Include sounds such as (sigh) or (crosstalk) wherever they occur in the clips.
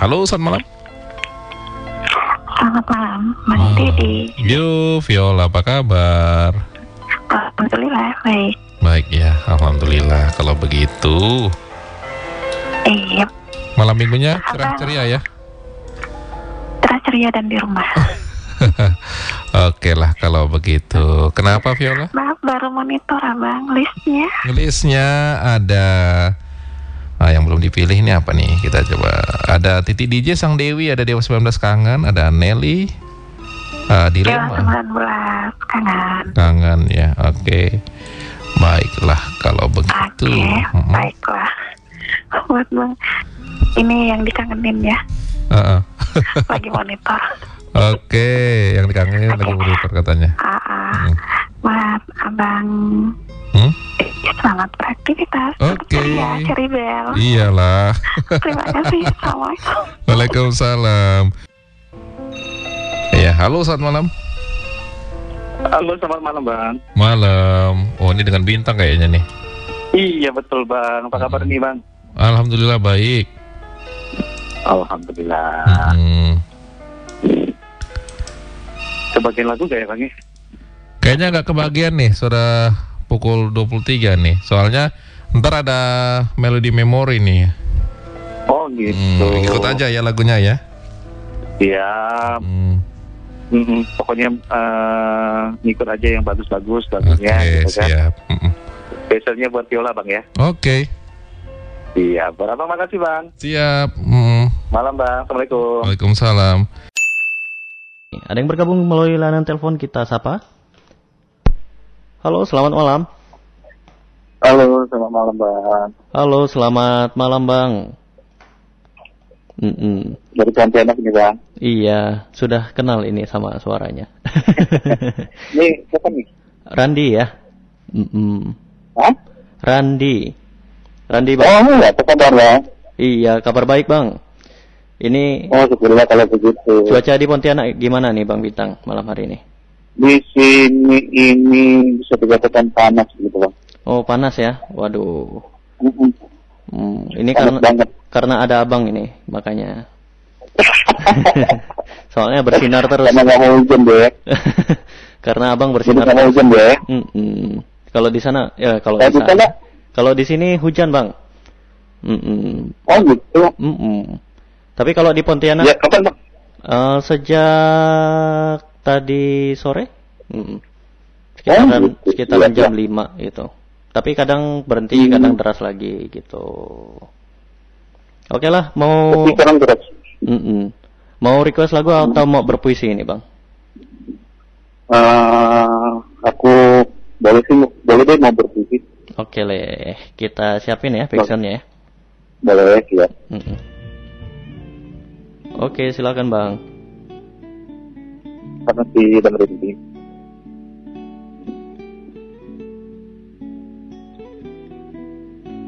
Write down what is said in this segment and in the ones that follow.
Halo, selamat malam. Selamat malam, Mas Oh. Dedi. Yo, Viola, apa kabar? Alhamdulillah baik. Baik ya, alhamdulillah. Kalau begitu, Iya, malam minggunya cerah ceria ya. cerah ceria dan di rumah. (laughs) Oke lah kalau begitu. Kenapa Viola? Maaf baru monitor abang listnya. Listnya ada Ah, yang belum dipilih ini apa nih? Kita coba. Ada Titi DJ Sang Dewi, ada Dewa 19 Kangen, ada Nelly, ah, Dewa Dilema. 19 kangen. Kangen ya, oke. Baiklah kalau begitu. Oke, Mm-mm. baiklah. Buat bang, ini yang dikangenin ya, Ah, ah. Lagi monitor. Oke, yang dikangenin lagi monitor katanya. Ah. Hmm. Buat abang, Hmm? eh, selamat beraktivitas. Oke. Ceria, ceribel. Iyalah. Terima kasih. Assalamualaikum. Waalaikumsalam. Ya, halo selamat malam. Halo, selamat malam Bang. Malam. Oh, ini dengan bintang kayaknya nih. Iya betul Bang. Apa kabar nih Bang? Alhamdulillah baik. Alhamdulillah. Hmm. Sebagian lagu gak ya Bang? ya? Kayaknya nggak kebagian nih, sudah pukul 23 nih. Soalnya ntar ada melodi memori nih. Oh gitu. Hmm, ikut aja ya lagunya ya. Iya. Hmm, mm-mm. Pokoknya eh, ngikut aja yang bagus-bagus Oke, lagunya. gitu kan. siap. Mm-mm. Biasanya buat viola Bang ya. Oke, Iya. Berapa makasih Bang. siap. Mm. Malam Bang. Assalamualaikum. Waalaikumsalam. Ada yang bergabung melalui layanan telepon kita sapa? Halo, selamat malam. Halo, selamat malam Bang. Halo, selamat malam Bang. Mm-mm. Dari Pontianak nih Bang. Iya, sudah kenal ini sama suaranya. (laughs) Ini siapa nih? Randi ya. Mm-mm. Hah? Randi. Randi Bang. Oh, ya, apa kabar Bang? Iya, kabar baik Bang. Ini Oh, syukurlah kalau begitu. cuaca di Pontianak gimana nih Bang Bintang malam hari ini? Di sini ini bisa dikatakan panas gitu Bang. Oh, panas ya. Waduh. Mm-mm. Hmm, ini Panas karena banget. karena ada Abang ini, makanya. (laughs) Soalnya bersinar terus. Karena mau hujan deh. (laughs) Karena abang bersinar. mau hujan deh. Mm-mm. Kalau di sana, ya kalau di sana? Kalau di sini hujan bang. Mm-mm. Oh gitu. Mm-mm. Tapi kalau di Pontianak Ya kapan bang? eh, sejak tadi sore, sekitaran Oh, gitu. sekitaran Iya, jam iya. 5 gitu. Tapi kadang berhenti, Hmm. kadang deras lagi gitu. Oke lah, mau sekarang deras. Mm-mm. mau request lagu atau mau berpuisi ini bang? Eh, aku boleh sih, boleh deh mau berpuisi. Oke leh, kita siapin ya backsoundnya ya. Boleh ya. Mm-mm. Oke, silakan Bang. Karena si dengerin ini.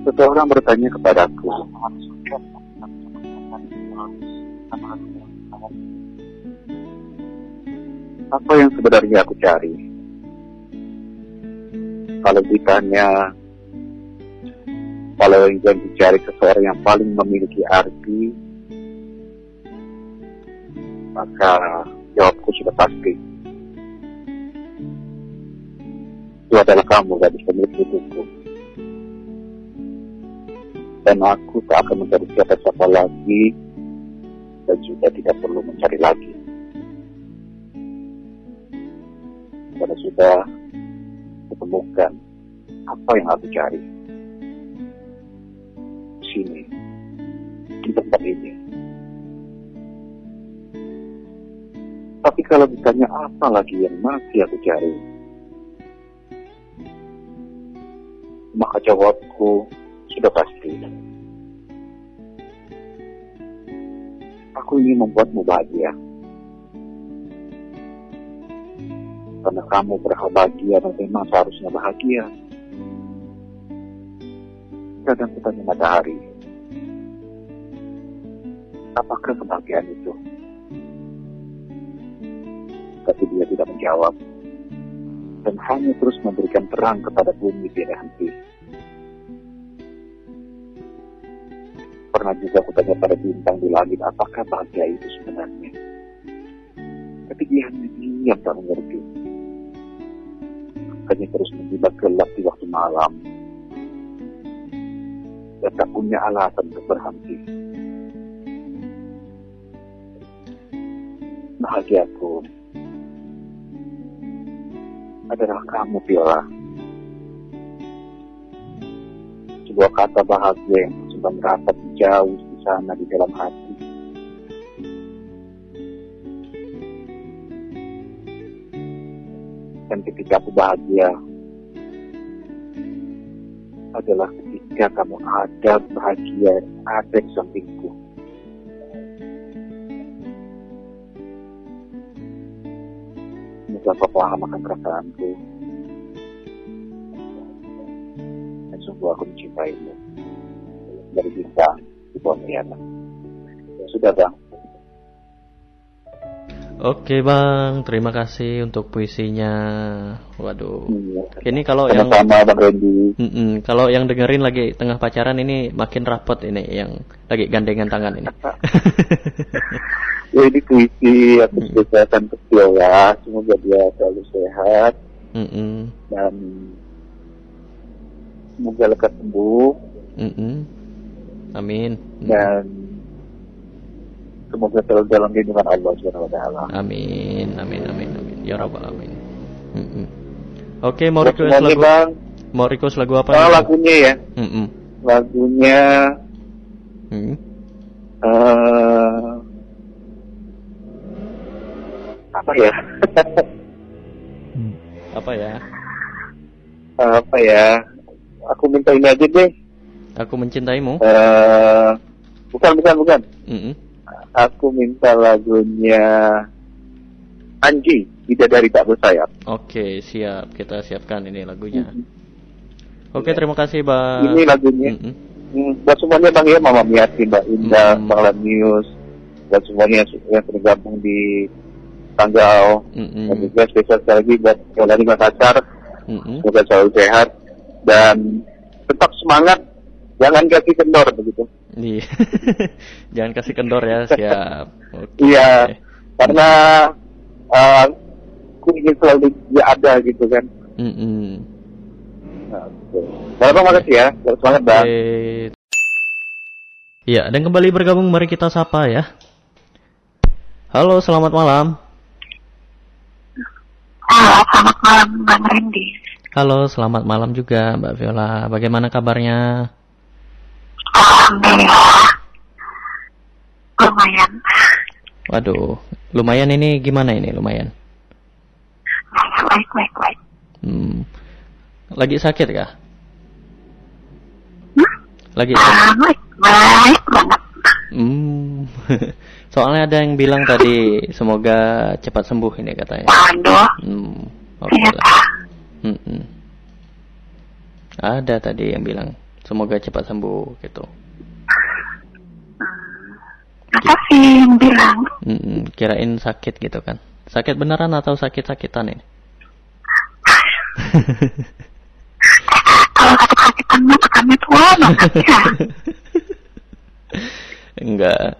Seseorang bertanya kepadaku. Apa yang sebenarnya aku cari? Kalau ditanya, kalau yang dicari seseorang yang paling memiliki arti, maka jawabku sudah pasti. Itu adalah kamu, gadis pemilik hidupku. Dan aku tak akan mencari siapa-siapa lagi dan juga tidak perlu mencari lagi. Karena sudah kutemukan apa yang aku cari. Di sini, di tempat ini. Tapi kalau ditanya apa lagi yang masih aku cari, maka jawabku sudah pasti. Aku ingin membuatmu bahagia. Karena kamu berhak bahagia dan memang seharusnya bahagia. Kadang bertanya matahari, apakah kebahagiaan itu? Tapi dia tidak menjawab dan hanya terus memberikan terang kepada bumi tidak henti. pernah juga aku tanya pada bintang di langit, apakah bahagia itu sebenarnya? Tapi dia hanya diam tak mengerti. Hanya terus menjilat gelap di waktu malam. Dan tak punya alasan untuk berhenti. Bahagiaku adalah kamu, Viola. Sebuah kata bahagia yang sedang rapat jauh di sana di dalam hati. Dan ketika aku bahagia adalah ketika kamu ada bahagia ada di sampingku. Kau paham akan perasaanku. Dan sungguh aku mencintaimu. Dari bintang di. Ya sudah bang. Oke bang, terima kasih untuk puisinya. Waduh. Iya. Ini kalau yang Sama-sama bang Randy. Kalau yang dengerin lagi tengah pacaran ini makin rapot ini yang lagi gandengan tangan ini. (laughs) Ya ini puisi aku spesialkan ke Viola. Semoga dia selalu sehat Mm-mm, dan semoga lekas sembuh mm-mm. Amin. dan semoga selalu dalam lindungan Allah Subhanahu wa taala. Amin, amin, amin, amin. Ya rabbal alamin. Mm-mm. Oke, mau Buat request lagu, Bang. mau request lagu apa? Oh, lagunya ya. Lagunya Mm. eh apa ya? (laughs) Apa ya? apa ya? Aku minta ini aja deh. Aku mencintaimu. Eh bukan bukan bukan. Mm-mm. Aku minta lagunya Anji, Bidadari Tak Bersayap. Oke, siap. Kita siapkan ini lagunya. Oke, terima kasih, Bang. Ini lagunya. Mm-mm. Hmm, buat semuanya Bang ya, Mama Miati, Mbak Indah, Hmm. Bang Lam News, buat semuanya yang, tergabung di Tanggal, Mm-mm. dan juga spesial sekali lagi buat Yolani Makassar, Mm-mm. semoga selalu sehat, dan tetap semangat, jangan kasih kendor begitu. Iya. (laughs) Jangan kasih kendor ya, siap. Oke. Iya, karena uh, aku ingin selalu dia ada gitu kan. Mm-mm. Nah, gitu. Bang, Bang, makasih ya, Selamat semangat Bang. Oke. Iya, dan kembali bergabung mari kita sapa ya. Halo, selamat malam. Halo, selamat malam Bang Randy. Halo, selamat malam juga Mbak Viola. Bagaimana kabarnya? Alhamdulillah. Lumayan. Waduh, lumayan ini gimana ini lumayan? Baik, baik, baik. Hmm. Lagi sakit kah? Hmm? Lagi sakit? Ah, baik, baik banget. Hmm. (laughs) Soalnya ada yang bilang tadi semoga cepat sembuh ini katanya. Waduh, Hmm. Oke ternyata. lah. Mm-mm. Ada tadi yang bilang semoga cepat sembuh gitu. Makasih yang bilang. Kirain sakit gitu kan? Sakit beneran atau sakit-sakitan ini? (laughs) Kalau sakit-sakitan mah tekannya tua banget ya. (laughs) Enggak.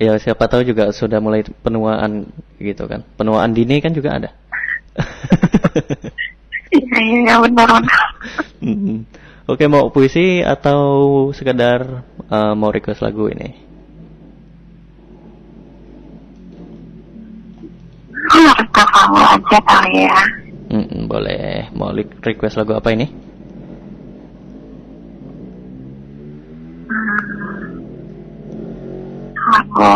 Ya siapa tahu juga sudah mulai penuaan gitu kan. Penuaan dini kan juga ada. (laughs) Iya, iya, iya, benar, benar. Oke mau puisi atau sekedar uh, mau request lagu ini? Harus ke kamu aja kali ya. Mm-mm, boleh. Mau request lagu apa ini? Lagu.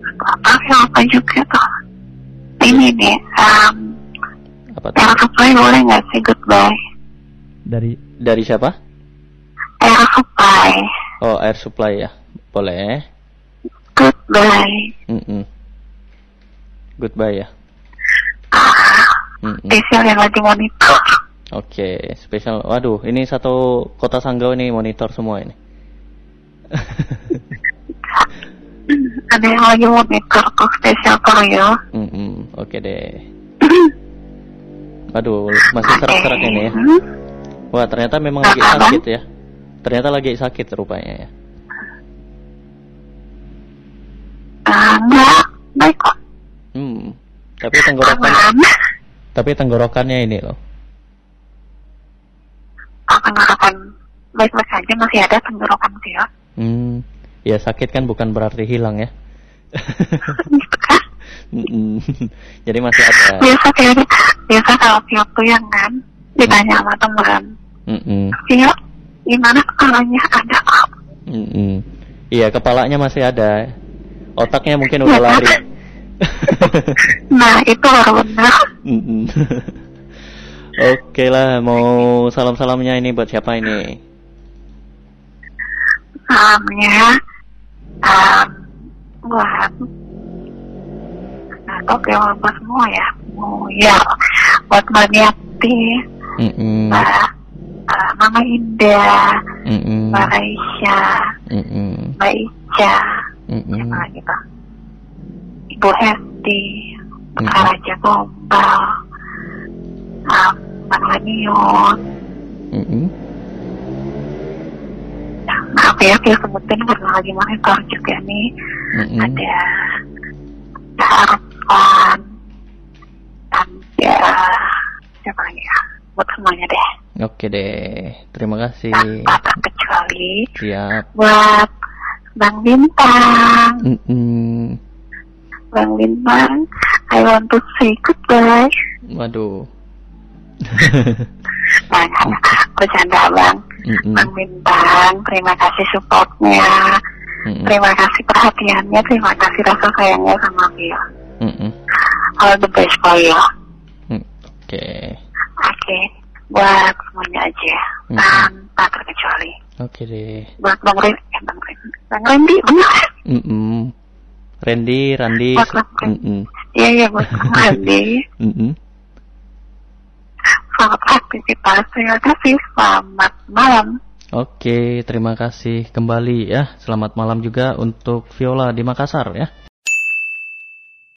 Lagu apa ya, apa juga tuh. Ini nih, um, Apa tuh? Boleh nggak sih Goodbye? Dari dari siapa? Air Supply. Oh, Air Supply ya. Boleh. Goodbye. Mm-mm. Goodbye ya. Ah, spesial yang lagi monitor. Oke, spesial. Waduh, ini satu kota Sanggau ini monitor semua ini. (laughs) Ada yang lagi monitor tuh spesial Korea. Mm-mm, Oke deh. Waduh, masih serak-serak ini ya. Wah, ternyata memang lagi sakit ya. Ternyata lagi sakit rupanya ya. Enggak, baik kok. Hmm. Tapi tenggorokan tapi tenggorokannya ini loh. Oh, tenggorokan baik-baik aja masih ada tenggorokan sih ya. Hmm. Ya sakit kan bukan berarti hilang ya. Mm-mm. (laughs) Jadi masih ada. Biasa kayak biasa kalau tuh yang kan ditanya sama teman, Mm-mm. Tio, gimana kepalanya ada? Mm-mm. Iya kepalanya masih ada. Otaknya mungkin udah Ya, lari. (laughs) Nah itu baru benar. (laughs) Oke lah, mau salam-salamnya ini buat siapa ini? Salamnya um, buat nah, kok kayak apa semua ya? Oh ya, buat Mbak Niati, Mm-mm. Mbak uh, Mama Indah. Mbak Raisya, Mm-mm. Mbak Ica, Mm-mm. siapa lagi tuh? Ibu Hesti, Mm-mm. Pak Raja Gombal, um, Bang Lanion, Mm-mm. Nah, maaf ya, saya sebutin karena lagi monitor juga nih. Mm-mm. Ada ada Arfan, ada siapa lagi ya? Buat semuanya deh. Oke deh, terima kasih. Terkecuali Siap. buat Bang Bintang. Mm-mm. Bang Bintang, I want to say goodbye. Waduh. (laughs) Nah, bercanda Bang. Mm-mm. Bang Bintang, terima kasih supportnya. Mm-mm. Terima kasih perhatiannya, terima kasih rasa sayangnya sama Bio. Mm-mm. All the best for you. Mm. Oke. Oke, buat semuanya aja, Mm-mm. tanpa terkecuali. Oke deh. Buat Bang Ren, eh, Bang Ren, Bang Randy, benar? Mm-mm. Randy, Randy. Buat Bang Ren. Mm-mm. Iya, iya, buat Bang (laughs) Randy. Mm-mm. Selamat aktivitas, terima kasih, selamat malam. Oke, terima kasih kembali ya. Selamat malam juga untuk Viola di Makassar ya.